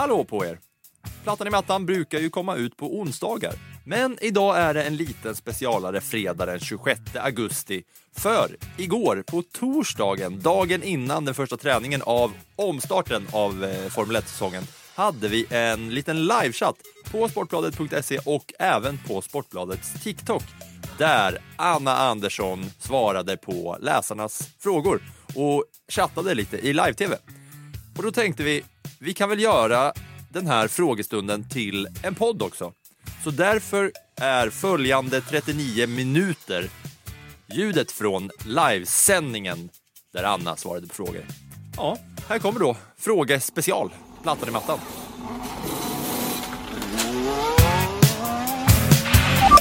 Hallå på er! Plattan i mattan brukar ju komma ut på onsdagar. Men idag är det en liten specialare fredag den 26 augusti. För igår, på torsdagen, dagen innan den första träningen av omstarten av eh, Formel 1-säsongen, hade vi en liten livechatt på sportbladet.se och även på Sportbladets TikTok där Anna Andersson svarade på läsarnas frågor och chattade lite i live-tv. Och då tänkte vi, vi kan väl göra den här frågestunden till en podd också. Så därför är följande 39 minuter ljudet från livesändningen där Anna svarade på frågor. Ja, här kommer då frågespecial, plattan i mattan.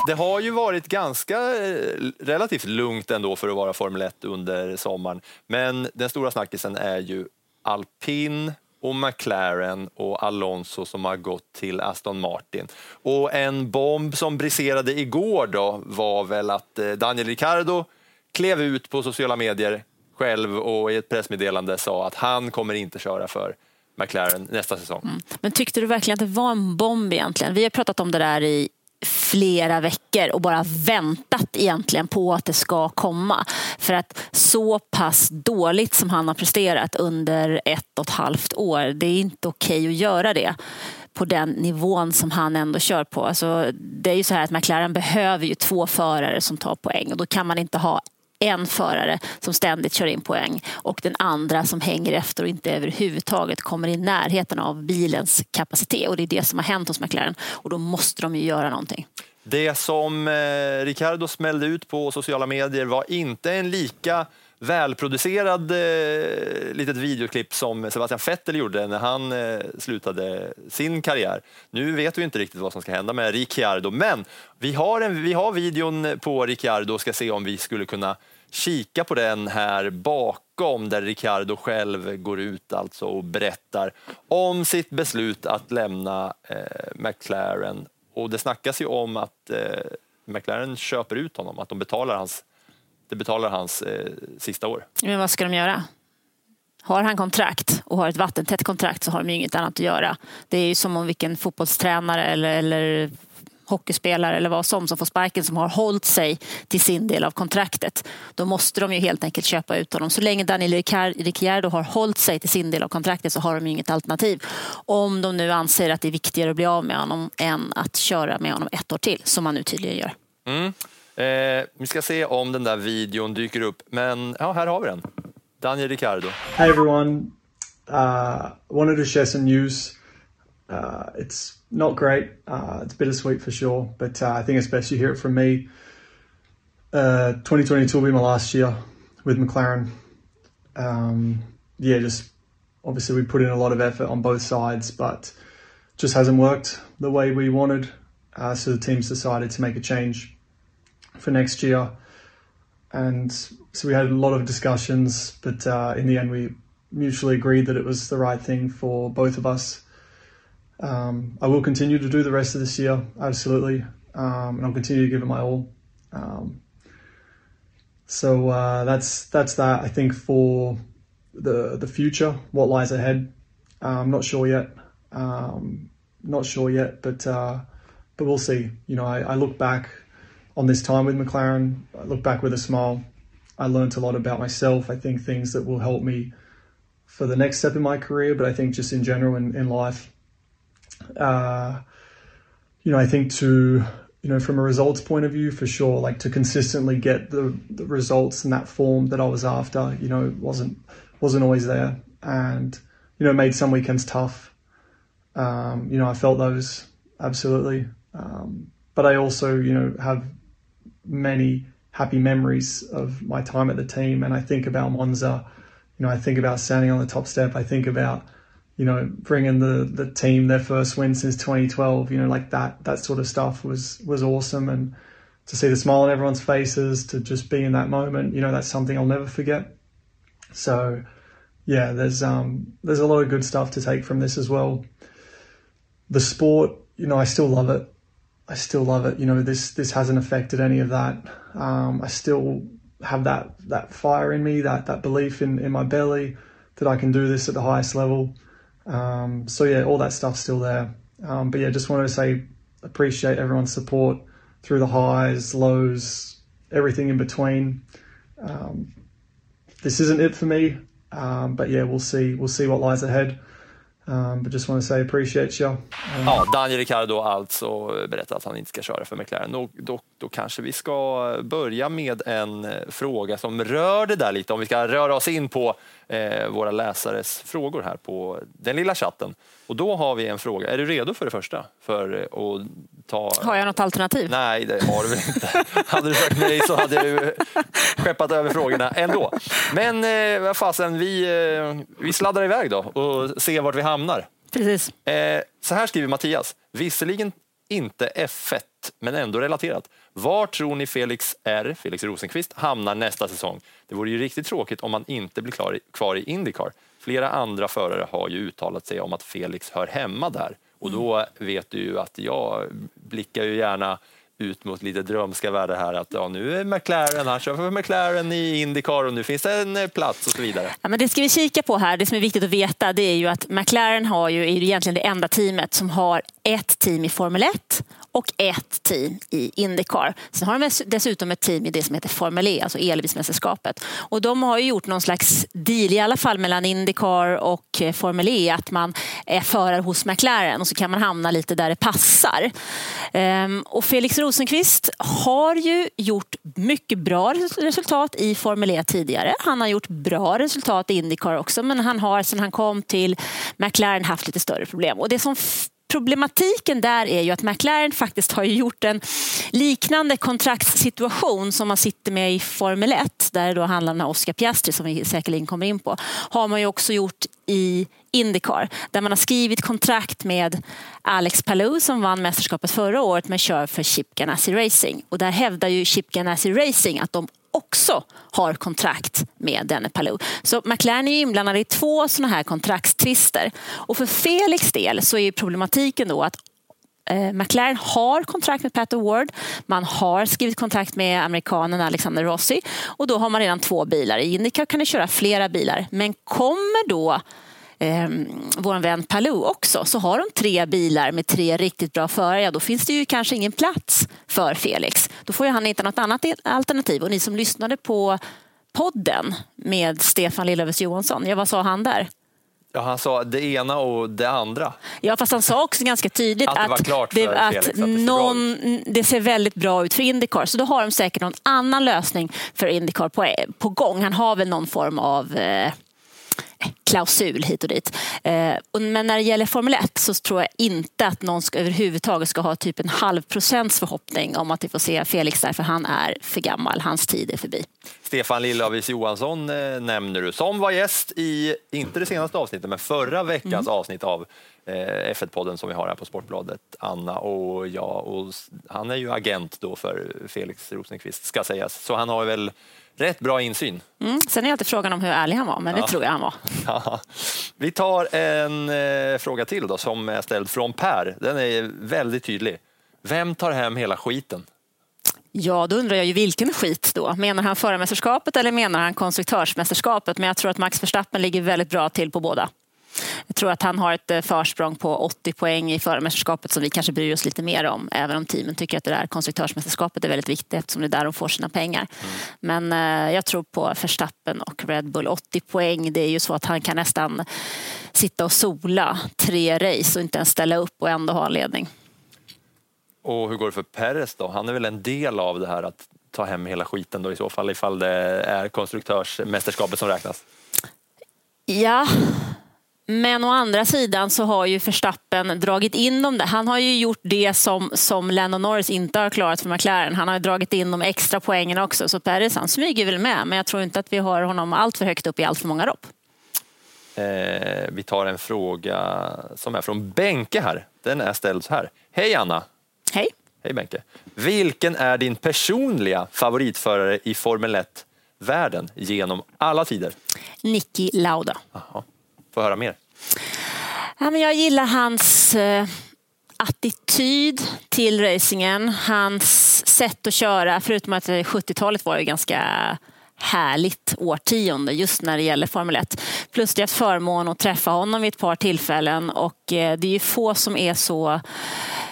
Det har ju varit ganska eh, relativt lugnt ändå för att vara Formel 1 under sommaren. Men den stora snackisen är ju alpin och McLaren och Alonso som har gått till Aston Martin. Och en bomb som briserade igår då var väl att eh, Daniel Ricciardo klev ut på sociala medier själv och i ett pressmeddelande sa att han kommer inte köra för McLaren nästa säsong. Mm. Men tyckte du verkligen att det var en bomb egentligen? Vi har pratat om det där i flera veckor och bara väntat egentligen på att det ska komma. För att så pass dåligt som han har presterat under ett och ett halvt år, det är inte okej att göra det på den nivån som han ändå kör på. Alltså, det är ju så här att McLaren behöver ju två förare som tar poäng och då kan man inte ha en förare som ständigt kör in poäng och den andra som hänger efter och inte överhuvudtaget kommer i närheten av bilens kapacitet. Och det är det som har hänt hos McLaren och då måste de ju göra någonting. Det som eh, Ricardo smällde ut på sociala medier var inte en lika välproducerad eh, litet videoklipp som Sebastian Vettel gjorde när han eh, slutade sin karriär. Nu vet vi inte riktigt vad som ska hända med Ricciardo, men vi har, en, vi har videon på Ricciardo och ska se om vi skulle kunna kika på den här bakom där Ricardo själv går ut alltså och berättar om sitt beslut att lämna eh, McLaren. Och det snackas ju om att eh, McLaren köper ut honom, att de betalar hans det betalar hans eh, sista år. Men vad ska de göra? Har han kontrakt och har ett vattentätt kontrakt så har de ju inget annat att göra. Det är ju som om vilken fotbollstränare eller, eller hockeyspelare eller vad som som får sparken som har hållit sig till sin del av kontraktet. Då måste de ju helt enkelt köpa ut honom. Så länge Daniel Ricciardo har hållit sig till sin del av kontraktet så har de inget alternativ. Om de nu anser att det är viktigare att bli av med honom än att köra med honom ett år till, som man nu tydligen gör. Mm. Eh, vi ska se om den där videon dyker upp, men ja, här har vi den. Daniel Ricciardo. Hey everyone, uh, wanted to share some news. Uh, it's not great. Uh, it's bittersweet for sure, but uh, I think it's best you hear it from me. Uh, 2022 will be my last year with McLaren. Um, yeah, just obviously we put in a lot of effort on both sides, but just hasn't worked the way we wanted. Uh, so the team's decided to make a change for next year. And so we had a lot of discussions, but uh, in the end, we mutually agreed that it was the right thing for both of us. Um, I will continue to do the rest of this year, absolutely, um, and I'll continue to give it my all. Um, so uh, that's that's that. I think for the the future, what lies ahead, uh, I'm not sure yet. Um, not sure yet, but uh, but we'll see. You know, I, I look back on this time with McLaren. I look back with a smile. I learned a lot about myself. I think things that will help me for the next step in my career, but I think just in general in, in life. Uh, you know, I think to, you know, from a results point of view, for sure, like to consistently get the, the results in that form that I was after, you know, wasn't wasn't always there, and you know, made some weekends tough. Um, you know, I felt those absolutely, um, but I also, you know, have many happy memories of my time at the team. And I think about Monza, you know, I think about standing on the top step. I think about, you know, bringing the, the team their first win since 2012, you know, like that, that sort of stuff was, was awesome. And to see the smile on everyone's faces, to just be in that moment, you know, that's something I'll never forget. So yeah, there's, um, there's a lot of good stuff to take from this as well. The sport, you know, I still love it. I still love it. You know, this this hasn't affected any of that. Um, I still have that that fire in me, that that belief in in my belly that I can do this at the highest level. Um, so yeah, all that stuff's still there. Um, but yeah, just wanted to say appreciate everyone's support through the highs, lows, everything in between. Um, this isn't it for me, um, but yeah, we'll see. We'll see what lies ahead. Um, but just want to say appreciate you. Um, Ja, Daniel Ricciardo alltså berättar att han inte ska köra för McLaren. Då, då kanske vi ska börja med en eh, fråga som rör det där lite, om vi ska röra oss in på eh, våra läsares frågor här på den lilla chatten. Och då har vi en fråga. Är du redo för det första? För eh, att ta... Har jag något alternativ? Nej, det har du väl inte. hade du sagt nej så hade du skeppat över frågorna ändå. Men eh, vad fasen, vi, eh, vi sladdar iväg då och ser vart vi hamnar. Precis. Eh, så här skriver Mattias. Visserligen inte F1, men ändå relaterat. Var tror ni Felix R, Felix Rosenqvist, hamnar nästa säsong? Det vore ju riktigt tråkigt om han inte blir klar, kvar i Indycar. Flera andra förare har ju uttalat sig om att Felix hör hemma där. Och då vet du ju att jag blickar ju gärna ut mot lite drömska världar här att ja, nu är McLaren, han kör för McLaren i Indycar och nu finns det en eh, plats och så vidare. Ja, men det ska vi kika på här. Det som är viktigt att veta det är ju att McLaren har ju, är ju egentligen det enda teamet som har ett team i Formel 1 och ett team i Indycar. Sen har de dessutom ett team i det som heter Formel E, alltså elbilsmästerskapet. Och de har ju gjort någon slags deal, i alla fall mellan Indycar och eh, Formel E, att man är förare hos McLaren och så kan man hamna lite där det passar. Ehm, och Felix Rosenqvist har ju gjort mycket bra resultat i Formel E tidigare. Han har gjort bra resultat i Indycar också, men han har sedan han kom till McLaren haft lite större problem. Och det som Problematiken där är ju att McLaren faktiskt har gjort en liknande kontraktssituation som man sitter med i Formel 1, där det då handlar om Oscar Piastri som vi säkerligen kommer in på, har man ju också gjort i Indycar där man har skrivit kontrakt med Alex Palou som vann mästerskapet förra året men kör för Chip Ganassi Racing. Och där hävdar ju Chip Ganassi Racing att de också har kontrakt med denne Palou. Så McLaren är inblandad i två sådana här kontraktstvister. Och för Felix del så är problematiken då att eh, McLaren har kontrakt med Pat Award. Man har skrivit kontrakt med amerikanen Alexander Rossi och då har man redan två bilar. I Indycar kan du köra flera bilar. Men kommer då eh, vår vän Palou också, så har de tre bilar med tre riktigt bra förare, ja, då finns det ju kanske ingen plats för Felix. Då får ju han hitta något annat alternativ. Och ni som lyssnade på podden med Stefan Lillövers Johansson, ja, vad sa han där? Ja, han sa det ena och det andra. Ja, fast han sa också ganska tydligt att det, klart det, att, Felix, att det, någon, det ser väldigt bra ut för Indycar. Så då har de säkert någon annan lösning för Indycar på, på gång. Han har väl någon form av eh, klausul hit och dit. Eh, men när det gäller Formel 1 så tror jag inte att någon ska, överhuvudtaget ska ha typ en halv procents förhoppning om att vi får se Felix där, för han är för gammal. Hans tid är förbi. Stefan Lill-Avis Johansson eh, nämner du, som var gäst i, inte det senaste avsnittet, men förra veckans mm. avsnitt av eh, F1-podden som vi har här på Sportbladet, Anna och jag. Och han är ju agent då för Felix Rosenqvist, ska sägas. Så han har väl rätt bra insyn. Mm. Sen är alltid frågan om hur ärlig han var, men det tror jag han var. Ja. Vi tar en eh, fråga till då som är ställd från Per. Den är väldigt tydlig. Vem tar hem hela skiten? Ja, då undrar jag ju vilken skit då. Menar han förarmästerskapet eller menar han konstruktörsmästerskapet? Men jag tror att Max Verstappen ligger väldigt bra till på båda. Jag tror att han har ett eh, försprång på 80 poäng i förarmästerskapet som vi kanske bryr oss lite mer om. Även om teamen tycker att det där konstruktörsmästerskapet är väldigt viktigt eftersom det är där de får sina pengar. Mm. Men eh, jag tror på Verstappen och Red Bull. 80 poäng, det är ju så att han kan nästan sitta och sola tre race och inte ens ställa upp och ändå ha en ledning. Och hur går det för Perez då? Han är väl en del av det här att ta hem hela skiten då i så fall ifall det är konstruktörsmästerskapet som räknas? Ja, men å andra sidan så har ju Verstappen dragit in dem där. Han har ju gjort det som, som Lennon Norris inte har klarat för McLaren. Han har dragit in de extra poängen också. Så Perez han smyger väl med, men jag tror inte att vi har honom allt för högt upp i allt för många lopp. Eh, vi tar en fråga som är från Benke här. Den är ställd så här. Hej Anna! Hej! Hej Benke! Vilken är din personliga favoritförare i Formel 1-världen genom alla tider? Niki Lauda. Aha få höra mer? Ja, men jag gillar hans eh, attityd till racingen, hans sätt att köra. Förutom att 70-talet var ju ganska härligt årtionde just när det gäller Formel 1. Plus det är förmån att träffa honom vid ett par tillfällen och eh, det är ju få som är så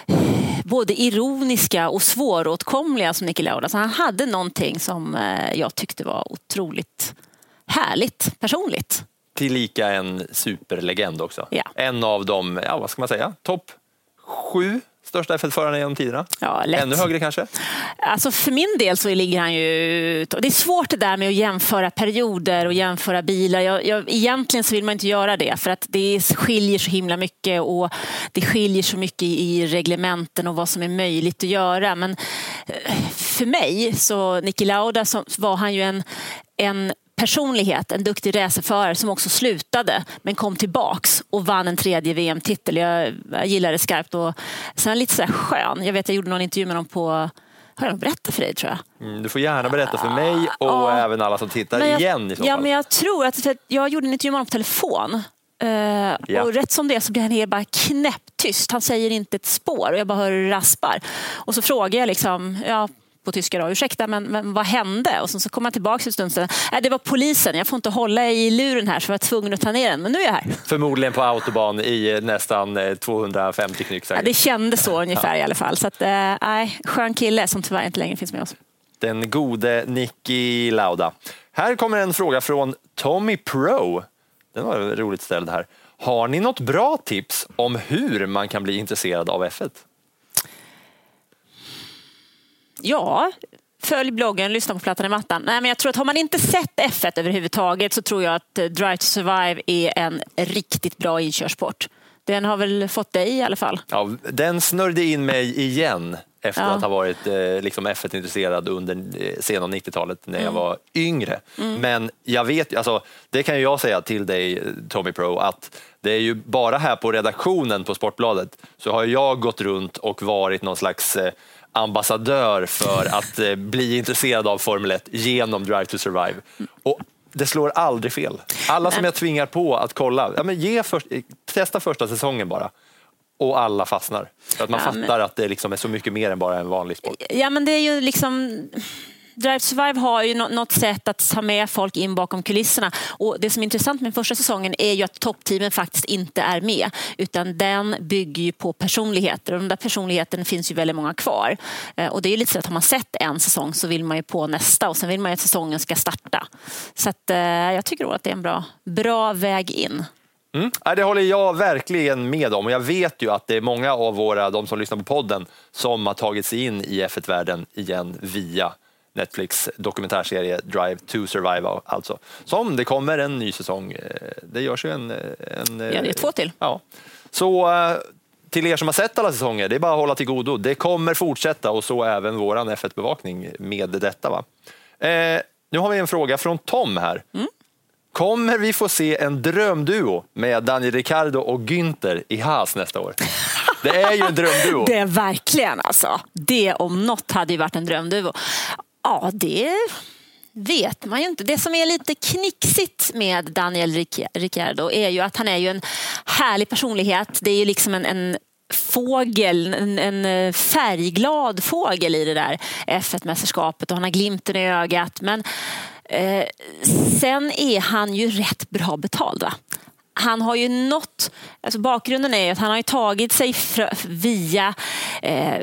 eh, både ironiska och svåråtkomliga som Niki Lauda. Så han hade någonting som eh, jag tyckte var otroligt härligt personligt. Tillika en superlegend också. Ja. En av de, ja vad ska man säga, topp sju största F1-förarna genom tiderna. Ja, lätt. Ännu högre kanske? Alltså för min del så ligger han ju... Det är svårt det där med att jämföra perioder och jämföra bilar. Jag, jag, egentligen så vill man inte göra det för att det skiljer så himla mycket och det skiljer så mycket i reglementen och vad som är möjligt att göra. Men eh, för mig, så Niki Lauda, så var han ju en, en personlighet, en duktig racerförare som också slutade men kom tillbaks och vann en tredje VM-titel. Jag, jag gillar det skarpt och sen lite sådär skön. Jag vet jag gjorde någon intervju med honom på har jag berättat för dig tror jag? Mm, du får gärna berätta för mig och Ja. även alla som tittar jag, igen i så ja, fall. men jag tror att jag gjorde en intervju med honom på telefon. Eh, Ja. Och rätt som det så blir han helt bara knäpptyst. Han säger inte ett spår och jag bara hör hur det raspar. Och så frågar jag liksom, ja, på tyska då, ursäkta men, men vad hände? Och sen så kom han tillbaka en stund sen. Nej, det var polisen, jag får inte hålla i luren här så jag var tvungen att ta ner den. Men nu är jag här. Förmodligen på autobahn i eh, nästan eh, 250 knyck Ja, det kändes så ungefär i alla fall. Så att, eh, nej, skön kille som tyvärr inte längre finns med oss. Den gode Nicky Lauda. Här kommer en fråga från Tommy Pro. Den var roligt ställd här. Har ni något bra tips om hur man kan bli intresserad av F1? Ja, följ bloggen, lyssna på Plattan i mattan. Nej, men jag tror att har man inte sett F1 överhuvudtaget så tror jag att eh, Drive to Survive är en riktigt bra inkörsport. Den har väl fått dig i alla fall. Ja, den snörde in mig igen efter Ja. att ha varit eh, liksom F1-intresserad under eh, sena 90-talet när Mm. jag var yngre. Men jag vet, alltså, det kan ju jag säga till dig Tommy Pro att det är ju bara här på redaktionen på Sportbladet så har jag gått runt och varit någon slags eh, ambassadör för att eh, bli intresserad av Formel 1 genom Drive to Survive. Och det slår aldrig fel. Alla som jag tvingar på att kolla, ja, men ge först, testa första säsongen bara. Och alla fastnar. För att man Ja, men- fattar att det liksom är så mycket mer än bara en vanlig sport. Ja, men det är ju liksom... Drive to Survive har ju något sätt att ta med folk in bakom kulisserna. Och det som är intressant med första säsongen är ju att toppteamen faktiskt inte är med. Utan den bygger ju på personligheter och den där personligheten finns ju väldigt många kvar. Eh, och det är ju lite så att har man sett en säsong så vill man ju på nästa och sen vill man ju att säsongen ska starta. Så att, eh, jag tycker att det är en bra, bra väg in. Mm. Det håller jag verkligen med om och jag vet ju att det är många av våra, de som lyssnar på podden, som har tagit sig in i F1-världen igen via Netflix dokumentärserie Drive to Survive alltså. Som det kommer en ny säsong. Eh, Det görs ju en... en Ja, det är två till. Ja. Så eh, till er som har sett alla säsonger, det är bara att hålla till godo. Det kommer fortsätta och så även våran F1-bevakning med detta. Va? Eh, nu har vi en fråga från Tom här. Kommer vi få se en drömduo med Daniel Ricciardo och Günther i Haas nästa år? Det är ju en drömduo. Det är verkligen alltså. Det om något hade ju varit en drömduo. Ja, det vet man ju inte. Det som är lite knixigt med Daniel Ricciardo är ju att han är ju en härlig personlighet. Det är ju liksom en, en fågel, en, en eh, färgglad fågel i det där F1-mästerskapet och han har glimten i ögat. Men eh, sen är han ju rätt bra betald. Va? han har ju nått, alltså bakgrunden är ju att han har ju tagit sig via eh,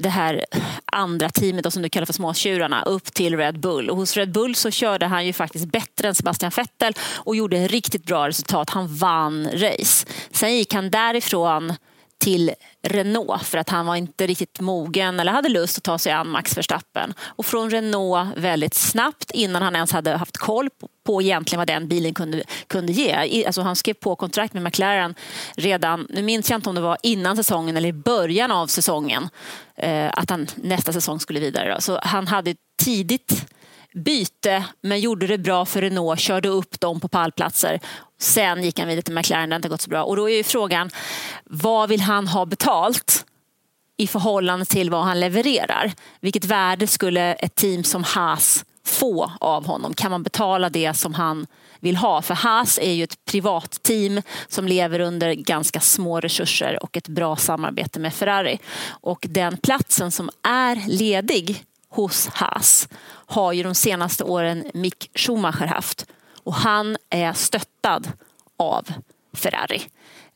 det här andra teamet då, som du kallar för småtjurarna upp till Red Bull. Och hos Red Bull så körde han ju faktiskt bättre än Sebastian Vettel och gjorde riktigt bra resultat. Han vann race. Sen gick han därifrån till Renault för att han var inte riktigt mogen eller hade lust att ta sig an Max Verstappen. Och från Renault väldigt snabbt innan han ens hade haft koll på, egentligen vad den bilen kunde, kunde ge. Alltså han skrev på kontrakt med McLaren redan, nu minns jag inte om det var innan säsongen eller i början av säsongen, eh, att han nästa säsong skulle vidare. Så han hade tidigt byte men gjorde det bra för Renault, körde upp dem på pallplatser. Sen gick han vidare till McLaren, det har inte gått så bra. Och då är ju frågan, vad vill han ha betalt? i förhållande till vad han levererar. Vilket värde skulle ett team som Haas få av honom? Kan man betala det som han vill ha? För Haas är ju ett privatteam som lever under ganska små resurser och ett bra samarbete med Ferrari. Och den platsen som är ledig hos Haas har ju de senaste åren Mick Schumacher haft och han är stöttad av Ferrari.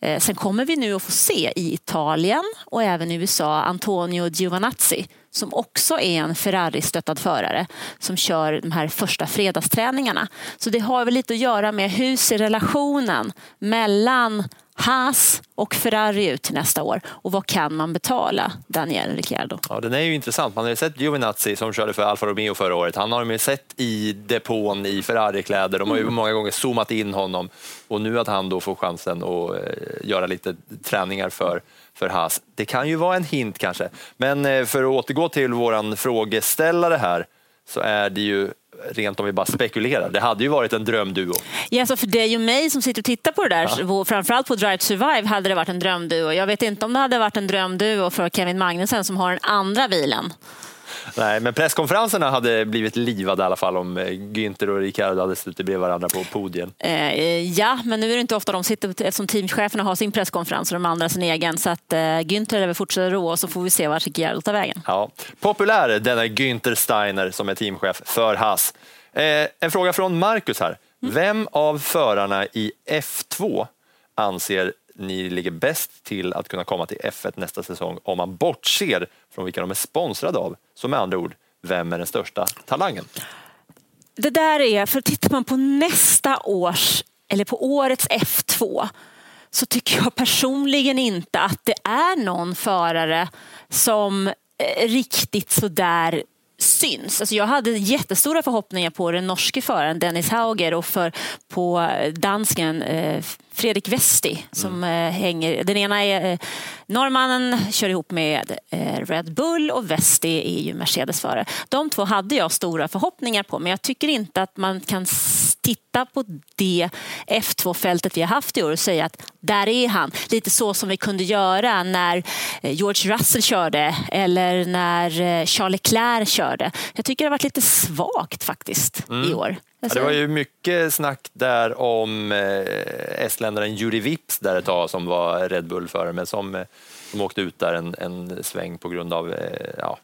Eh, sen kommer vi nu att få se i Italien och även i USA Antonio Giovanazzi som också är en Ferrari-stöttad förare som kör de här första fredagsträningarna. Så det har väl lite att göra med hur ser relationen mellan Haas och Ferrari ut till nästa år och vad kan man betala Daniel Ricciardo? Ja, den är ju intressant. Man har ju sett Giovinazzi som körde för Alfa Romeo förra året. Han har ju sett i depån i Ferrari-kläder. De har ju mm. många gånger zoomat in honom och nu att han då får chansen att eh, göra lite träningar för för Haas. Det kan ju vara en hint kanske. Men eh, för att återgå till våran frågeställare här så är det ju rent om vi bara spekulerar. Det hade ju varit en drömduo. Ja, alltså för dig och mig som sitter och tittar på det där, ja. framförallt på Drive to Survive hade det varit en drömduo. Jag vet inte om det hade varit en drömduo för Kevin Magnussen som har den andra bilen. Nej, men presskonferenserna hade blivit livade i alla fall om eh, Günther och Ricardo hade suttit bredvid varandra på podien. Eh, ja, men nu är det inte ofta de sitter eftersom teamcheferna har sin presskonferens och de andra sin egen. Så att eh, Günther är väl fortsatt rå och så får vi se vart Ricardo tar vägen. Ja. Populär denna Günther Steiner som är teamchef för Haas. Eh, en fråga från Marcus här. Mm. Vem av förarna i F2 anser ni ligger bäst till att kunna komma till F1 nästa säsong om man bortser från vilka de är sponsrade av. Så med andra ord, vem är den största talangen? Det där är, för tittar man på nästa års, eller på årets F2 så tycker jag personligen inte att det är någon förare som eh, riktigt sådär syns. Alltså jag hade jättestora förhoppningar på den norske föraren Dennis Hauger och för, på dansken eh, Fredrik Westi som mm. hänger. Den ena är eh, norrmannen, kör ihop med eh, Red Bull och Westi är ju Mercedes-förare. De två hade jag stora förhoppningar på men jag tycker inte att man kan titta på det F2-fältet vi har haft i år och säga att där är han. Lite så som vi kunde göra när George Russell körde eller när Charles Leclerc körde. Jag tycker det har varit lite svagt faktiskt mm. i år. Ja, det var ju mycket snack där om eh, estländaren Juri Vips där ett tag som var Red Bull-förare men som, eh, som åkte ut där en, en sväng på grund av eh, ja,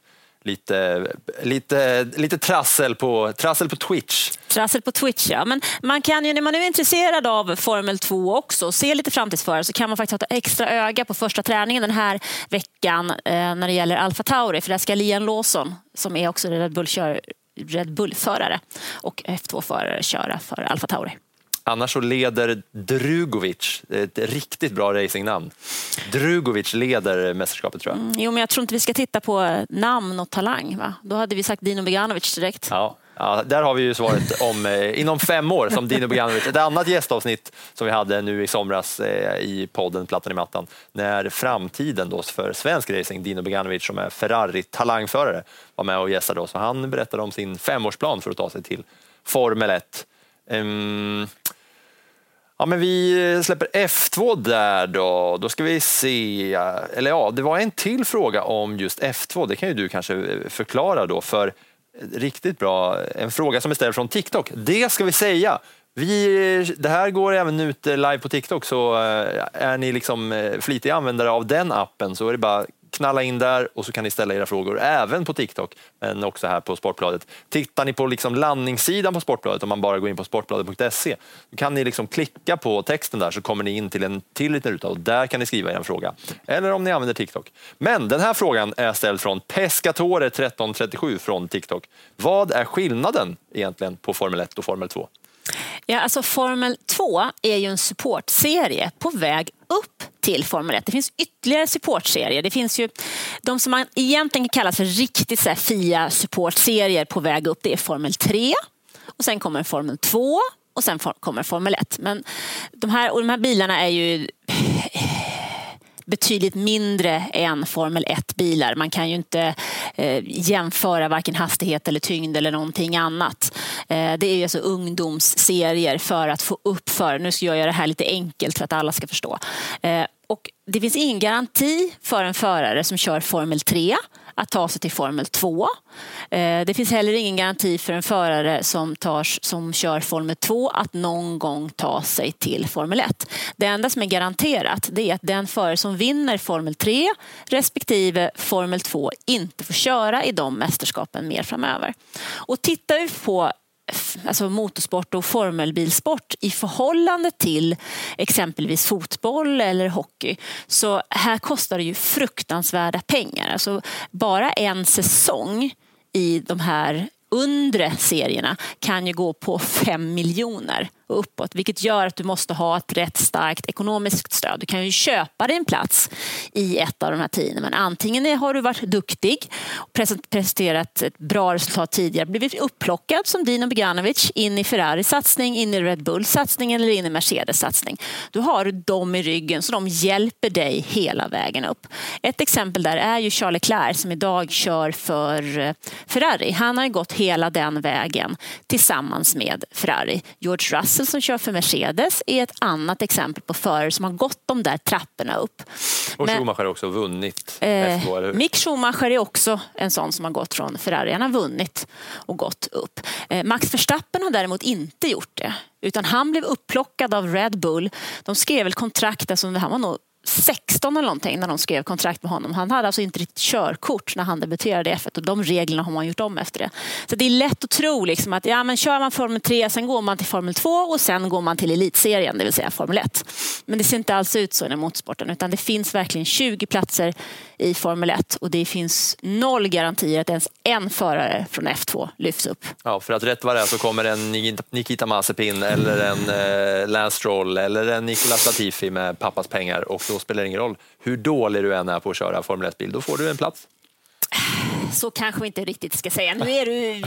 lite, lite, lite trassel, på, trassel på Twitch. Trassel på Twitch, ja. Men man kan ju, när man är intresserad av Formel 2 också och ser lite framtidsförare så kan man faktiskt ha ett extra öga på första träningen den här veckan eh, när det gäller Alfa Tauri. För där ska Lian Lawson, som är också Red Bull-förare Red Bull-förare och F2-förare köra för Alfa Tauri. Annars så leder Drugovic, ett riktigt bra racingnamn. Drugovic leder mästerskapet tror jag. Mm, jo, men jag tror inte vi ska titta på namn och talang. Va? Då hade vi sagt Dino Beganovic direkt. Ja, Ja, där har vi ju svaret om eh, inom fem år som Dino Boganovic. Ett annat gästavsnitt som vi hade nu i somras eh, i podden Plattan i mattan när framtiden då för svensk racing, Dino Boganovic som är Ferrari-talangförare var med och gästade oss. Han berättade om sin femårsplan för att ta sig till Formel 1. Um, Ja, men vi släpper F2 där då. Då ska vi se. Eller ja, det var en till fråga om just F2. Det kan ju du kanske eh, förklara då. För eh, riktigt bra. En fråga som är ställd från TikTok. Det ska vi säga. Vi, det här går även ut eh, live på TikTok så är ni liksom flitiga användare av den appen så är det bara knalla in där och så kan ni ställa era frågor även på TikTok men också här på Sportbladet. Tittar ni på liksom landningssidan på Sportbladet om man bara går in på sportbladet.se då kan ni liksom klicka på texten där så kommer ni in till en till liten ruta och där kan ni skriva er fråga. Eller om ni använder TikTok. Men den här frågan är ställd från Pescatore 1337 från TikTok. Vad är skillnaden egentligen på Formel 1 och Formel 2? Ja, alltså Formel 2 är ju en supportserie på väg upp till Formel 1. Det finns ytterligare supportserier. Det finns ju de som man egentligen kallar för riktigt så FIA supportserier på väg upp. Det är Formel 3 och sen kommer Formel 2 och sen kommer Formel 1. Men de här, och de här bilarna är ju betydligt mindre än Formel 1-bilar. Man kan ju inte eh, jämföra varken hastighet eller tyngd eller någonting annat. Eh, det är alltså ungdomsserier för att få upp för, nu ska jag göra det här lite enkelt för att alla ska förstå. Eh, och det finns ingen garanti för en förare som kör Formel 3 att ta sig till Formel 2. Eh, det finns heller ingen garanti för en förare som, tar, som kör Formel 2 att någon gång ta sig till Formel 1. Det enda som är garanterat det är att den förare som vinner Formel 3 respektive Formel 2 inte får köra i de mästerskapen mer framöver. Och tittar vi på alltså motorsport och formelbilsport i förhållande till exempelvis fotboll eller hockey. Så här kostar det ju fruktansvärda pengar. Alltså bara en säsong i de här undre serierna kan ju gå på fem miljoner och uppåt, vilket gör att du måste ha ett rätt starkt ekonomiskt stöd. Du kan ju köpa dig en plats i ett av de här teamen, men antingen har du varit duktig och presterat ett bra resultat tidigare, blivit upplockad som Dino Beganovic in i Ferraris satsning, in i Red Bulls satsning eller in i Mercedes satsning. Då har du dem i ryggen så de hjälper dig hela vägen upp. Ett exempel där är ju Charles Leclerc som idag kör för eh, Ferrari. Han har gått hela den vägen tillsammans med Ferrari. George Russell Russell som kör för Mercedes är ett annat exempel på förare som har gått de där trapporna upp. Och Men, Schumacher har också vunnit eh, Mick Schumacher är också en sån som har gått från Ferrari. Han har vunnit och gått upp. Eh, Max Verstappen har däremot inte gjort det. Utan han blev upplockad av Red Bull. De skrev väl kontrakt, alltså han var nog 16 eller någonting när de skrev kontrakt med honom. Han hade alltså inte riktigt körkort när han debuterade i F1 och de reglerna har man gjort om efter det. Så det är lätt att tro liksom att ja, men kör man Formel 3, sen går man till Formel 2 och sen går man till elitserien, det vill säga Formel 1. Men det ser inte alls ut så i motorsporten utan det finns verkligen 20 platser i Formel 1 och det finns noll garantier att ens en förare från F2 lyfts upp. Ja, för att rätt vad det är så kommer en Nikita Mazepin eller en eh, Lance Stroll eller en Nicolas Latifi med pappas pengar och då spelar det ingen roll hur dålig du än är på att köra Formel 1-bil, då får du en plats så kanske vi inte riktigt ska säga. Nu är du...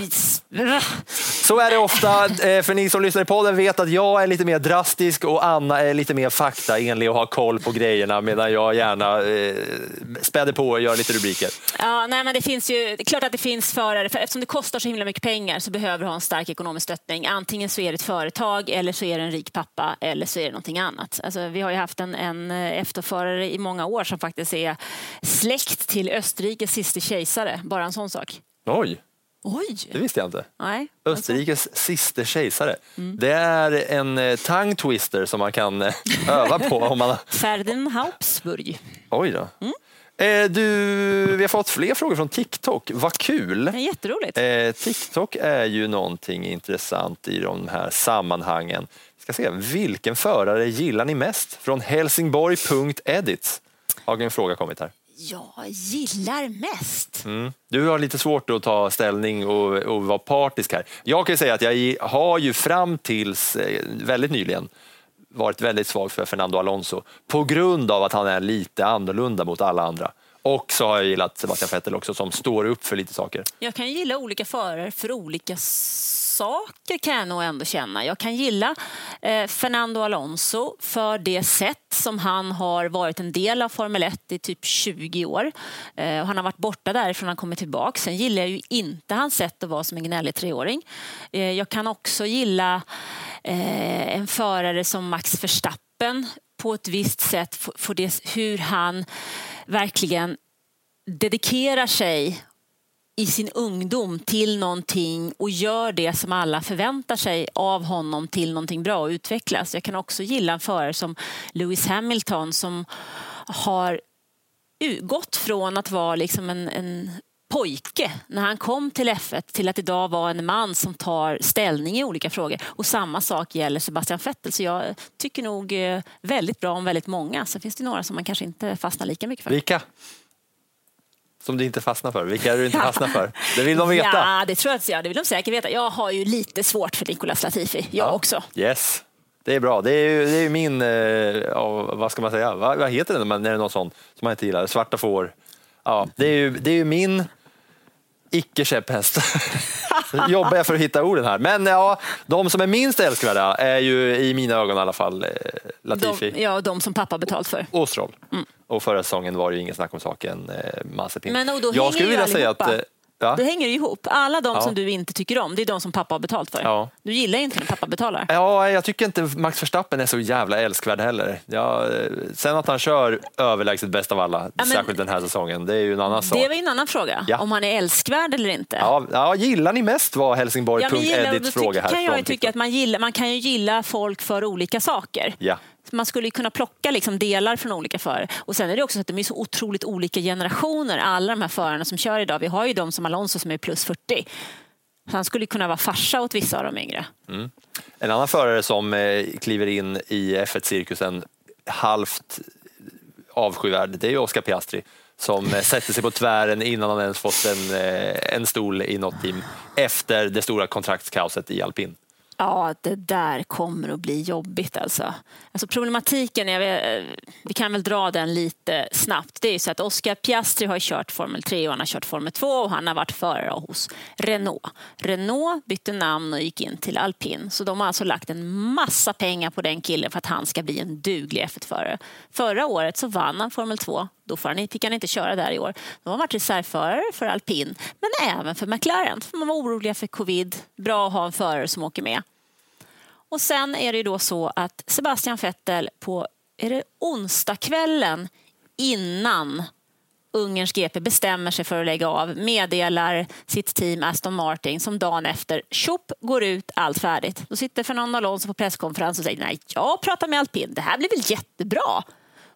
Så är det ofta. Eh, för ni som lyssnar på podden vet att jag är lite mer drastisk och Anna är lite mer faktaenlig och har koll på grejerna medan jag gärna eh, späder på och gör lite rubriker. Ja, nej, men det finns ju, det är klart att det finns förare, för eftersom det kostar så himla mycket pengar så behöver du ha en stark ekonomisk stöttning. Antingen så är det ett företag eller så är det en rik pappa eller så är det någonting annat. Alltså, vi har ju haft en, en efterförare i många år som faktiskt är släkt till Österrikes sista kejsare bara en sån sak. Oj! Oj. Det visste jag inte. Nej, Österrikes alltså. sista kejsare. Mm. Det är en eh, tongue twister som man kan eh, öva på. om man... Ferdinand Habsburg. Oj då. Mm. Eh, du, vi har fått fler frågor från TikTok. Vad kul! Det är jätteroligt. Eh, TikTok är ju någonting intressant i de här sammanhangen. ska se, vilken förare gillar ni mest? Från helsingborg.edits har en fråga kommit här jag gillar mest? Mm. Du har lite svårt att ta ställning och, och vara partisk här. Jag kan säga att jag har ju fram tills eh, väldigt nyligen varit väldigt svag för Fernando Alonso på grund av att han är lite annorlunda mot alla andra. Och så har jag gillat Sebastian Vettel också som står upp för lite saker. Jag kan gilla olika förare för olika saker kan jag nog ändå känna. Jag kan gilla eh, Fernando Alonso för det sätt som han har varit en del av Formel 1 i typ 20 år. Eh, och han har varit borta därifrån han kommer tillbaka. Sen gillar jag ju inte hans sätt att vara som en gnällig treåring. Eh, jag kan också gilla eh, en förare som Max Verstappen på ett visst sätt, för det, hur han verkligen dedikerar sig i sin ungdom till någonting och gör det som alla förväntar sig av honom till någonting bra och utvecklas. Jag kan också gilla en förare som Lewis Hamilton som har gått från att vara liksom en, en pojke när han kom till F1 till att idag vara en man som tar ställning i olika frågor. Och samma sak gäller Sebastian Vettel. Så jag tycker nog eh, väldigt bra om väldigt många. Sen finns det några som man kanske inte fastnar lika mycket för. Vilka? Som du inte fastnar för? Vilka är du inte fastnar för? Det vill de veta. Ja, det tror jag. Det vill de säkert veta. Jag har ju lite svårt för Nicolas Latifi. Jag ja. också. Yes. Det är bra. Det är ju, det är min, eh, vad ska man säga, vad, vad heter det när det är något sånt som man inte gillar? Svarta får. Ja, det är ju, det är ju min icke-käpphäst. jobbar jag för att hitta orden här. Men ja, de som är minst älskvärda är ju i mina ögon i alla fall eh, Latifi. De, ja, de som pappa betalt för. Och Stroll. Mm. Och förra säsongen var det ju ingen snack om saken, eh, Mazepin. Men och då jag skulle vilja säga att eh, Ja. Det hänger ihop. Alla de Ja. som du inte tycker om, det är de som pappa har betalt för. Ja. Du gillar inte när pappa betalar. Ja, jag tycker inte Max Verstappen är så jävla älskvärd heller. Ja, eh, sen att han kör överlägset bäst av alla, men- särskilt den här säsongen, det är ju en annan sak. Det var en annan fråga, Ja. om han är älskvärd eller inte. Ja, ja, gillar ni mest var Ja, gillar- Helsingborg.edits då fråga här kan jag tycka att man, gillar, man kan ju gilla folk för olika saker. Ja. Man skulle kunna plocka liksom delar från olika förare. Och sen är det också så att de är så otroligt olika generationer, alla de här förarna som kör idag. Vi har ju de som Alonso som är plus 40. Så han skulle kunna vara farsa åt vissa av de yngre. Mm. En annan förare som eh, kliver in i F1-cirkusen halvt avskyvärd, det är ju Oscar Piastri som eh, sätter sig på tvären innan han ens fått en, eh, en stol i något team efter det stora kontraktskaoset i alpin. Ja, det där kommer att bli jobbigt alltså. alltså problematiken, är, eh, vi kan väl dra den lite snabbt. Det är så att Oscar Piastri har kört Formel 3 och han har kört Formel 2 och han har varit förare hos Renault. Renault bytte namn och gick in till alpin. Så de har alltså lagt en massa pengar på den killen för att han ska bli en duglig F1-förare. Förra året så vann han Formel 2. Då får han, fick han inte köra där i år. De har varit reservförare för alpin, men även för McLaren. För man var oroliga för covid. Bra att ha en förare som åker med. Och sen är det ju då så att Sebastian Vettel på är det onsdagskvällen innan Ungerns GP bestämmer sig för att lägga av meddelar sitt team Aston Martin som dagen efter tjopp går ut, allt färdigt. Då sitter Fernando Alonso på presskonferens och säger nej, jag pratar med alpin, det här blir väl jättebra.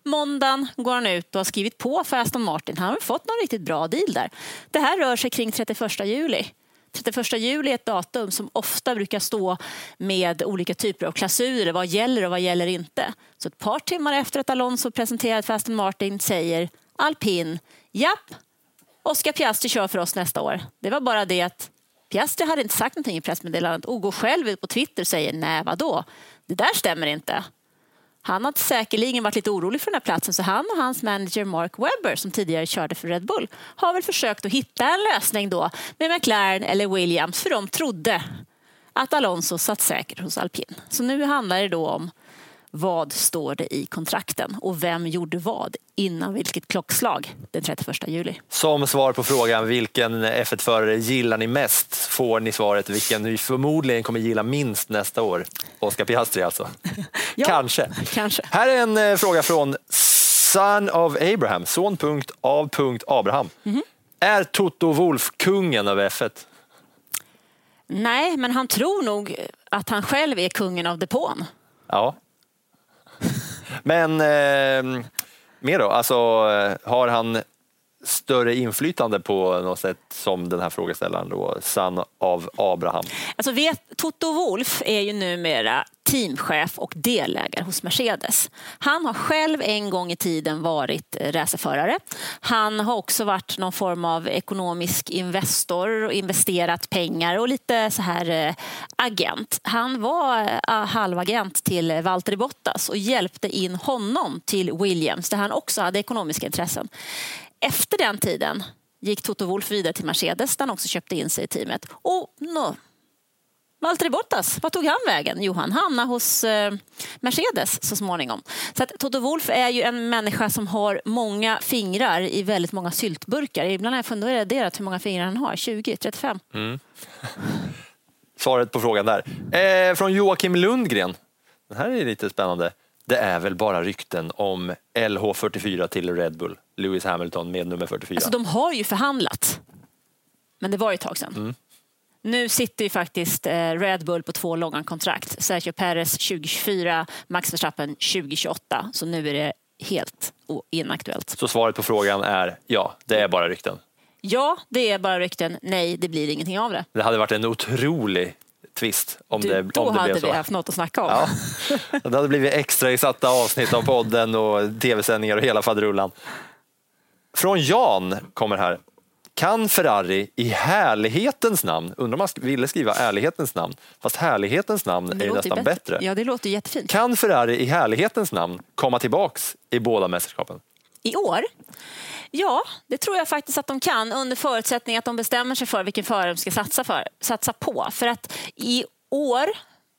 Måndagen går han ut och har skrivit på för Aston Martin. Han har fått någon riktigt bra deal där. Det här rör sig kring 31 juli. 31 juli är ett datum som ofta brukar stå med olika typer av klausuler. Vad gäller och vad gäller inte? Så ett par timmar efter att Alonso presenterat för Aston Martin säger alpin, japp, Oscar Piastri kör för oss nästa år. Det var bara det att Piastri hade inte sagt någonting i pressmeddelandet och går själv ut på Twitter och säger nej, vadå? Det där stämmer inte. Han har säkerligen varit lite orolig för den här platsen så han och hans manager Mark Webber som tidigare körde för Red Bull har väl försökt att hitta en lösning då med McLaren eller Williams för de trodde att Alonso satt säkert hos alpin. Så nu handlar det då om vad står det i kontrakten och vem gjorde vad innan vilket klockslag den 31 juli. Som svar på frågan vilken F1-förare gillar ni mest får ni svaret vilken ni förmodligen kommer gilla minst nästa år. Oscar Piastri alltså. Ja, Kanske. kanske. Här är en eh, fråga från Son of Abraham, son punkt av punkt Abraham. Mhm. Är Toto Wolf kungen över F1? Nej, men han tror nog att han själv är kungen av depån. Ja. Men eh, mer då? Alltså, eh, har han större inflytande på något sätt som den här frågeställaren då, son av Abraham? Alltså vet, Toto Wolf är ju numera teamchef och delägare hos Mercedes. Han har själv en gång i tiden varit eh, racerförare. Han har också varit någon form av ekonomisk investor och investerat pengar och lite så här eh, agent. Han var eh, halvagent till Valtteri Bottas och hjälpte in honom till Williams där han också hade ekonomiska intressen. Efter den tiden gick Toto Wolf vidare till Mercedes där han också köpte in sig i teamet. Och no, Valtteri Bottas, alltså. vad tog han vägen? Jo, han hamnade hos eh, Mercedes så småningom. Så att Toto Wolf är ju en människa som har många fingrar i väldigt många syltburkar. Ibland har jag funderat hur många fingrar han har. 20, 35? Mm. Svaret på frågan där. Eh, från Joakim Lundgren. Den här är lite spännande. Det är väl bara rykten om LH44 till Red Bull. Lewis Hamilton med nummer 44. Alltså, de har ju förhandlat. Men det var ju ett tag sedan. Nu sitter ju faktiskt eh, Red Bull på två långa kontrakt. Sergio Perez 2024, Max Verstappen 2028. Så nu är det helt inaktuellt. Så svaret på frågan är ja, det är bara rykten. Ja, det är bara rykten. Nej, det blir ingenting av det. Det hade varit en otrolig twist om Du, det, då om det hade blev vi så. haft något att snacka om. Ja. Det hade blivit extra avsnitt av podden och tv-sändningar och hela faderullan. Från Jan kommer här. Kan Ferrari i härlighetens namn, undrar om man ville skriva ärlighetens namn, fast härlighetens namn är ju låter ju nästan bättre. Ja, det låter jättefint. Kan Ferrari i härlighetens namn komma tillbaks i båda mästerskapen? I år? Ja, det tror jag faktiskt att de kan under förutsättning att de bestämmer sig för vilken förare de ska satsa, för, satsa på. För att i år,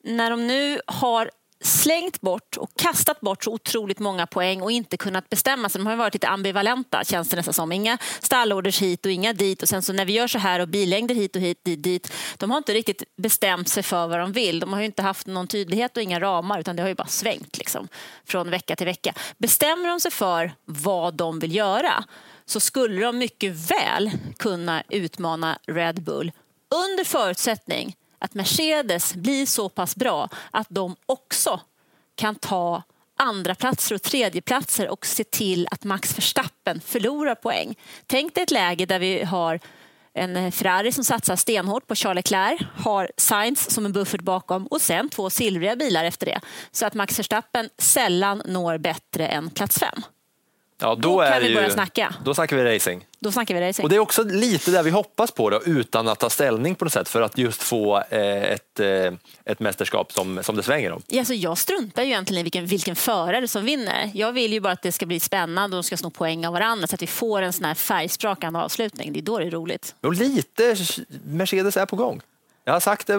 när de nu har slängt bort och kastat bort så otroligt många poäng och inte kunnat bestämma sig. De har varit lite ambivalenta känns det nästan som. Inga stallorders hit och inga dit och sen så när vi gör så här och bilängder hit och hit, dit, dit. De har inte riktigt bestämt sig för vad de vill. De har ju inte haft någon tydlighet och inga ramar utan det har ju bara svängt liksom, från vecka till vecka. Bestämmer de sig för vad de vill göra så skulle de mycket väl kunna utmana Red Bull under förutsättning att Mercedes blir så pass bra att de också kan ta andra platser och tredjeplatser och se till att Max Verstappen förlorar poäng. Tänk dig ett läge där vi har en Ferrari som satsar stenhårt på Charles Leclerc, har Sainz som en buffert bakom och sen två silvriga bilar efter det. Så att Max Verstappen sällan når bättre än plats fem. Ja, då, Då kan vi ju, börja snacka. Då snackar vi racing. Då snackar vi racing. Och det är också lite där vi hoppas på då, utan att ta ställning på något sätt för att just få eh, ett, eh, ett mästerskap som, som det svänger om. Ja, alltså jag struntar ju egentligen i vilken, vilken förare som vinner. Jag vill ju bara att det ska bli spännande och de ska sno poäng av varandra så att vi får en sån här färgsprakande avslutning. Det är då det är roligt. Och lite Mercedes är på gång. Jag har sagt det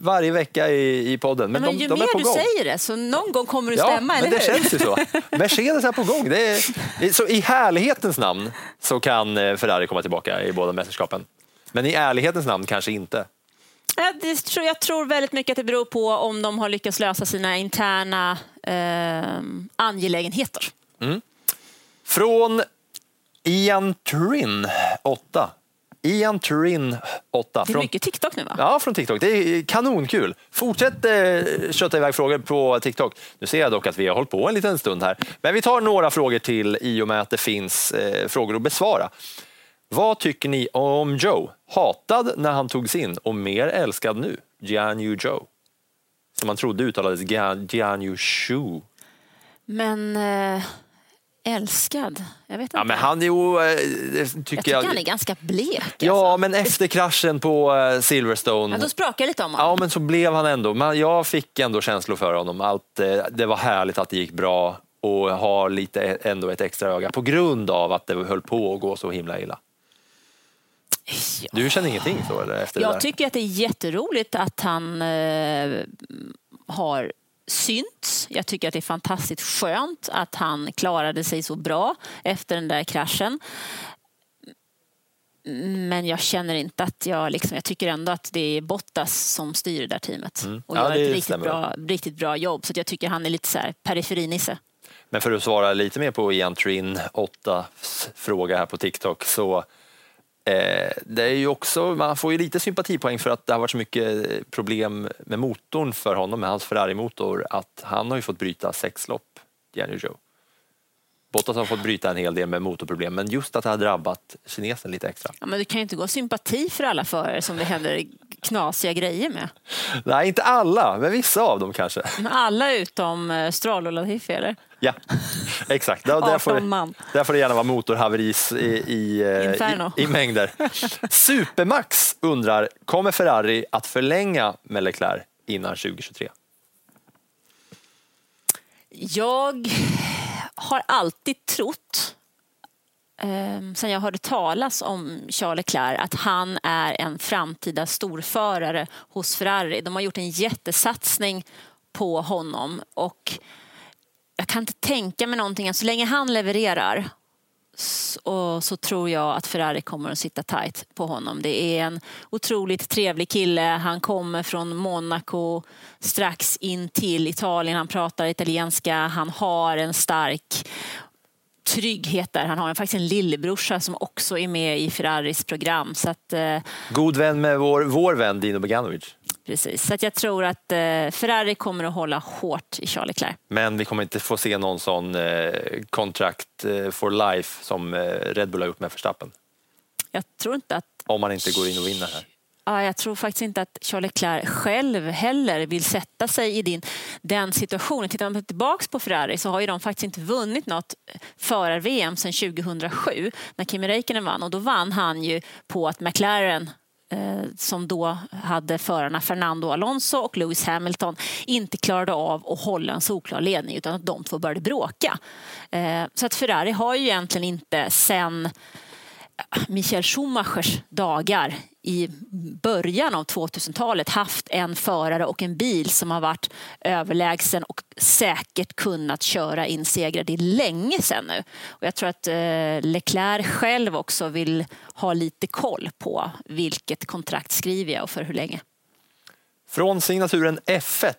varje vecka i, i podden, men, Men, de, ju de mer du gång. säger det så någon gång kommer det Ja, stämma, men eller det hur? känns ju så. Mercedes är på gång. Det är, så I härlighetens namn så kan eh, Ferrari komma tillbaka i båda mästerskapen. Men i ärlighetens namn kanske inte. Ja, det tror, jag tror väldigt mycket att det beror på om de har lyckats lösa sina interna eh, angelägenheter. Från Ian Trin 8. Ian Trin 8. Det är Från, mycket TikTok nu va? Ja, från TikTok. Det är kanonkul. Fortsätt eh, kötta iväg frågor på TikTok. Nu ser jag dock att vi har hållit på en liten stund här. Men vi tar några frågor till i och med att det finns eh, frågor att besvara. Vad tycker ni om Joe? Hatad när han togs in och mer älskad nu? Jianyu Joe. Som man trodde uttalades Jianyu Shu. Men eh, älskad? Jag vet inte. Ja, men han är ju, eh, det jag tycker tycker jag. han är ganska blek. Ja, alltså. men efter kraschen på eh, Silverstone. Ja, då sprakar det lite om honom. Ja, men så blev han ändå. Men jag fick ändå känslor för honom. Allt, eh, det var härligt att det gick bra och har lite ändå ett extra öga på grund av att det höll på att gå så himla illa. Ja. Du känner ingenting så eller, efter det Jag där? tycker att det är jätteroligt att han eh, har synts. Jag tycker att det är fantastiskt skönt att han klarade sig så bra efter den där kraschen. Men jag känner inte att jag... Liksom, jag tycker ändå att det är Bottas som styr det där teamet. Och Mm. Ja, gör det ett riktigt bra, riktigt bra jobb. Så jag tycker han är lite så här periferinisse. Men för att svara lite mer på Ian Trin 8 fråga här på TikTok så Eh, det är ju också, man får ju lite sympatipoäng för att det har varit så mycket eh, problem med motorn för honom, med hans Ferrari-motor, att han har ju fått bryta sex lopp, Jenny Joe. Bottas har fått bryta en hel del med motorproblem, men just att det har drabbat kinesen lite extra. Ja, men du kan ju inte gå sympati för alla förare som det händer knasiga grejer med. Nej, inte alla, men vissa av dem kanske. Men alla utom eh, Stroll och Latifi, eller? Ja, exakt. Där, där, får, 18 man. det, där får det gärna vara motorhaveris i, i, eh, i, i mängder. Supermax undrar, kommer Ferrari att förlänga med Leclerc innan 2023? Jag har alltid trott, eh, sen jag hörde talas om Charles Leclerc, att han är en framtida storförare hos Ferrari. De har gjort en jättesatsning på honom och jag kan inte tänka mig någonting. Så länge han levererar och så tror jag att Ferrari kommer att sitta tight på honom. Det är en otroligt trevlig kille. Han kommer från Monaco strax in till Italien. Han pratar italienska. Han har en stark trygghet där. Han har faktiskt en lillebrorsa som också är med i Ferraris program. Så att, eh, God vän med vår, vår vän Dino Beganovic precis. Så att jag tror att eh, Ferrari kommer att hålla hårt i Charles Leclerc. Men vi kommer inte få se någon sån eh, contract eh, for life som eh, Red Bull har gjort med Verstappen. Jag tror inte att Om man inte går in och vinner här. Ja, jag tror faktiskt inte att Charles Leclerc själv heller vill sätta sig i din, den situationen. Tittar man tillbaka på Ferrari så har ju de faktiskt inte vunnit något förar-VM sedan 2007 när Kimi Räikkönen vann. Och då vann han ju på att McLaren Eh, som då hade förarna Fernando Alonso och Lewis Hamilton inte klarade av att hålla en solklar ledning utan att de två började bråka. Eh, så att Ferrari har ju egentligen inte sen Michael Schumachers dagar i början av 2000-talet haft en förare och en bil som har varit överlägsen och säkert kunnat köra in segrar. Det är länge sedan nu. Och jag tror att eh, Leclerc själv också vill ha lite koll på vilket kontrakt skriver jag och för hur länge. Från signaturen F1.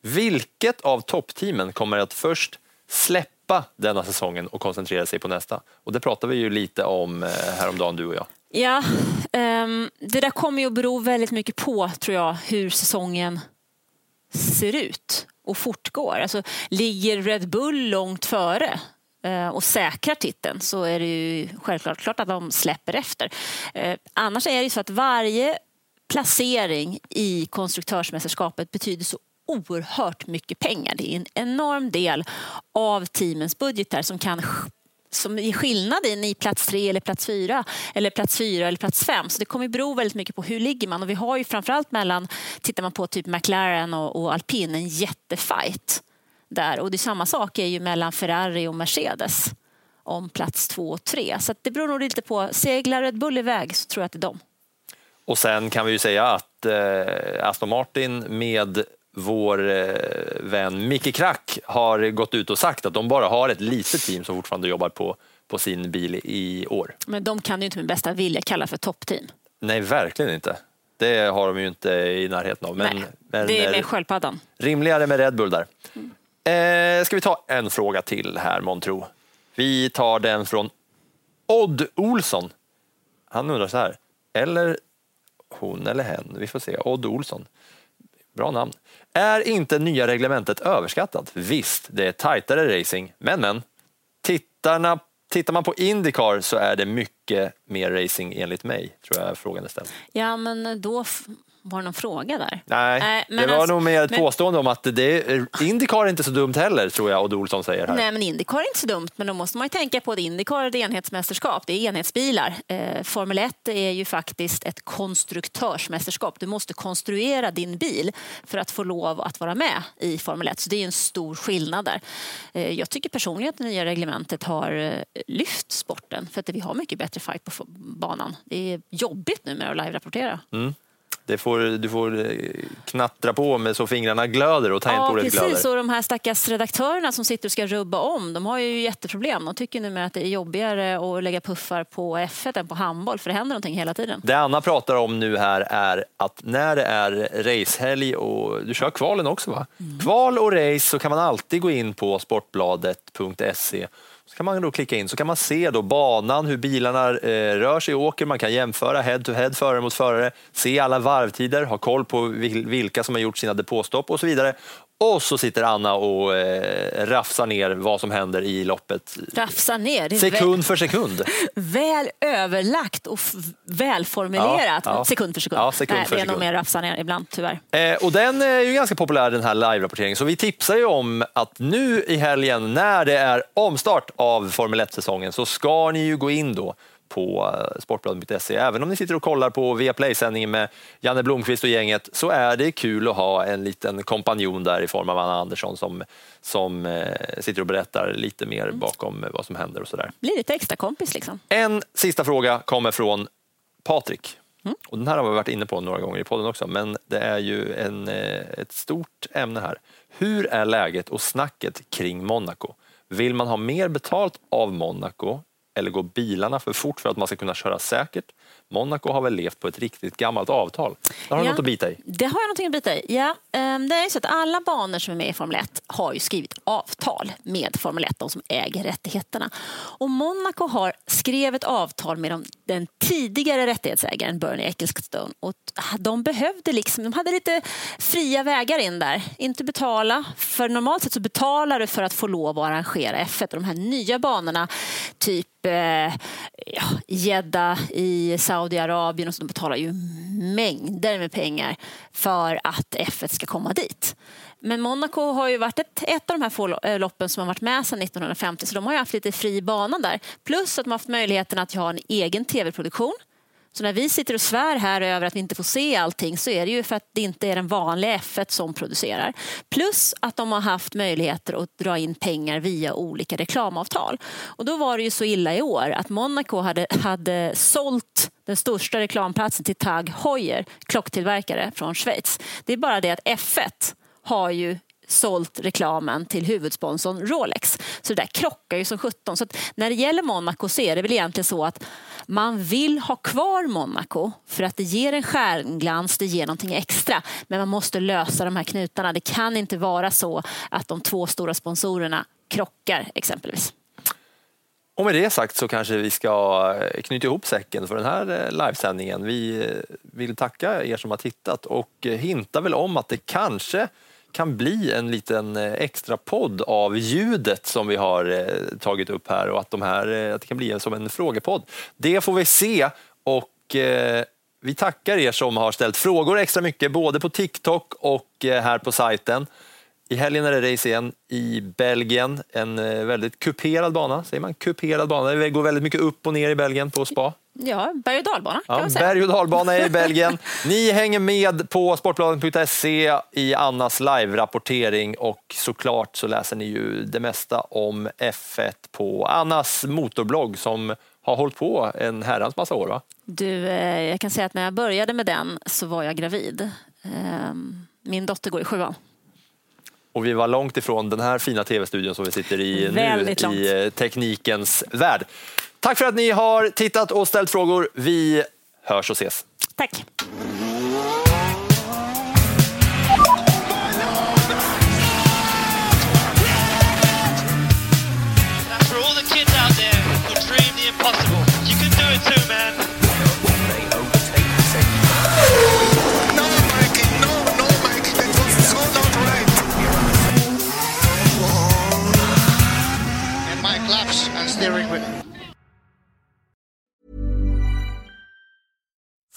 Vilket av toppteamen kommer att först släppa denna säsongen och koncentrera sig på nästa? Och det pratade vi ju lite om eh, häromdagen du och jag. Ja, um, det där kommer ju att bero väldigt mycket på, tror jag, hur säsongen ser ut och fortgår. Alltså, ligger Red Bull långt före eh, och säkrar titeln så är det ju självklart klart att de släpper efter. Eh, annars är det ju så att varje placering i konstruktörsmästerskapet betyder så oerhört mycket pengar. Det är en enorm del av teamens budgetar som kan som är skillnaden i plats tre eller plats fyra eller plats fyra eller plats fem. Så det kommer bero väldigt mycket på hur ligger man och vi har ju framförallt mellan, tittar man på typ McLaren och, och alpin, en jättefight där och det är samma sak är ju mellan Ferrari och Mercedes om plats två och tre. Så det beror nog lite på, seglar Red Bull iväg så tror jag att det är dem. Och sen kan vi ju säga att eh, Aston Martin med vår eh, vän Micke Krack har gått ut och sagt att de bara har ett litet team som fortfarande jobbar på, på sin bil i år. Men de kan ju inte med bästa vilja kalla för toppteam. Nej, verkligen inte. Det har de ju inte i närheten av. Men, Nej, men det är eh, med sköldpaddan. Rimligare med Red Bull där. Eh, ska vi ta en fråga till här, Montro? Vi tar den från Odd Olsson. Han undrar så här, eller hon eller hen, vi får se. Odd Olsson. Bra namn. Är inte nya reglementet överskattat? Visst, det är tajtare racing, men men. Tittarna, tittar man på Indycar så är det mycket mer racing enligt mig, tror jag frågan är ställd. Ja, men då var det någon fråga där. Nej, men det var alltså- nog mer ett men- påstående om att det, Indycar är inte så dumt heller, tror jag Odd Olsson säger här. Nej, men Indycar är inte så dumt, men då måste man ju tänka på att Indycar är ett enhetsmästerskap. Det är enhetsbilar. Eh, Formel 1 är ju faktiskt ett konstruktörsmästerskap. Du måste konstruera din bil för att få lov att vara med i Formel 1. Så det är en stor skillnad där. Eh, jag tycker personligen att det nya reglementet har eh, lyft sporten för att vi har mycket bättre fight på banan. Det är jobbigt nu med att live-rapportera. Det får, du får eh, knattra på med så fingrarna glöder och Ja, tangentbordet precis. glöder. Och de här stackars redaktörerna som sitter och ska rubba om, de har ju jätteproblem. De tycker numera att det är jobbigare att lägga puffar på F1 än på handboll, för det händer någonting hela tiden. Det Anna pratar om nu här är att när det är racehelg och du kör kvalen också va? Mm. Kval och race så kan man alltid gå in på sportbladet.se så kan man då klicka in så kan man se då banan, hur bilarna eh, rör sig och åker. Man kan jämföra head to head, förare mot förare, se alla varvtider, ha koll på vilka som har gjort sina depåstopp och så vidare. Och så sitter Anna och eh, rafsar ner vad som händer i loppet Rafsa ner. Sekund för sekund. väl, väl överlagt och välformulerat. Ja, ja. Sekund för sekund. Ja, sekund Nej, för det är nog mer rafsa ner ibland, tyvärr. Eh, och den är ju ganska populär den här live-rapporteringen så vi tipsar ju om att nu i helgen när det är omstart av Formel 1-säsongen så ska ni ju gå in då på eh, sportbladet.se. Även om ni sitter och kollar på Viaplay-sändningen med Janne Blomqvist och gänget så är det kul att ha en liten kompanjon där i form av Anna Andersson som, som eh, sitter och berättar lite mer bakom vad som händer och sådär. Blir lite extra kompis liksom. En sista fråga kommer från Patrik. Och den här har vi varit inne på några gånger i podden också, men det är ju en, eh, ett stort ämne här. Hur är läget och snacket kring Monaco? Vill man ha mer betalt av Monaco eller går bilarna för fort för att man ska kunna köra säkert? Monaco har väl levt på ett riktigt gammalt avtal. Där har du Ja. något att bita i. Det har jag någonting att bita i. Ja, ehm, det är så att alla banor som är med i Formel 1 har ju skrivit avtal med Formel 1, de som äger rättigheterna. Och Monaco har skrev ett avtal med de, den tidigare rättighetsägaren Bernie Ecclestone. Och de behövde liksom, de hade lite fria vägar in där. Inte betala, för normalt sett så betalar du för att få lov att arrangera F1. Och de här nya banorna, typ eh, ja, Jeddah i Saudiarabien och så, de betalar ju mängder med pengar för att F1 ska komma dit. Men Monaco har ju varit ett, ett av de här få eh, loppen som har varit med sedan 1950 så de har ju haft lite fri bana där. Plus att de har haft möjligheten att ha en egen tv-produktion så när vi sitter och svär här över att vi inte får se allting så är det ju för att det inte är den vanliga F1 som producerar. Plus att de har haft möjligheter att dra in pengar via olika reklamavtal. Och då var det ju så illa i år att Monaco hade, hade sålt den största reklamplatsen till Tag Heuer, klocktillverkare från Schweiz. Det är bara det att F1 har ju sålt reklamen till huvudsponsorn Rolex. Så det där krockar ju som sjutton. Så när det gäller Monaco så är det väl egentligen så att man vill ha kvar Monaco för att det ger en stjärnglans, det ger någonting extra. Men man måste lösa de här knutarna. Det kan inte vara så att de två stora sponsorerna krockar exempelvis. Och med det sagt så kanske vi ska eh, knyta ihop säcken för den här eh, livesändningen. Vi eh, vill tacka er som har tittat och hinta väl om att det kanske kan bli en liten eh, extra podd av ljudet som vi har eh, tagit upp här och att, de här, eh, att det kan bli som en frågepodd. Det får vi se och vi tackar er som har ställt frågor extra mycket både på TikTok och här på sajten. I helgen är det race igen i Belgien, en väldigt kuperad bana. Säger man kuperad bana? Det går väldigt mycket upp och ner i Belgien på spa. Ja, berg och dalbana kan ja, man säga. Berg och dalbana i Belgien. Ni hänger med på Sportbladet.se i Annas live-rapportering och såklart så läser ni ju det mesta om F1 på Annas motorblogg som har hållit på en herrans massa år. Va? Du, eh, jag kan säga att när jag började med den så var jag gravid. Ehm, min dotter går i sjuan. Och vi var långt ifrån den här fina tv-studion som vi sitter i Väldigt nu långt. i eh, teknikens värld. Tack för att ni har tittat och ställt frågor. Vi hörs och ses. Tack.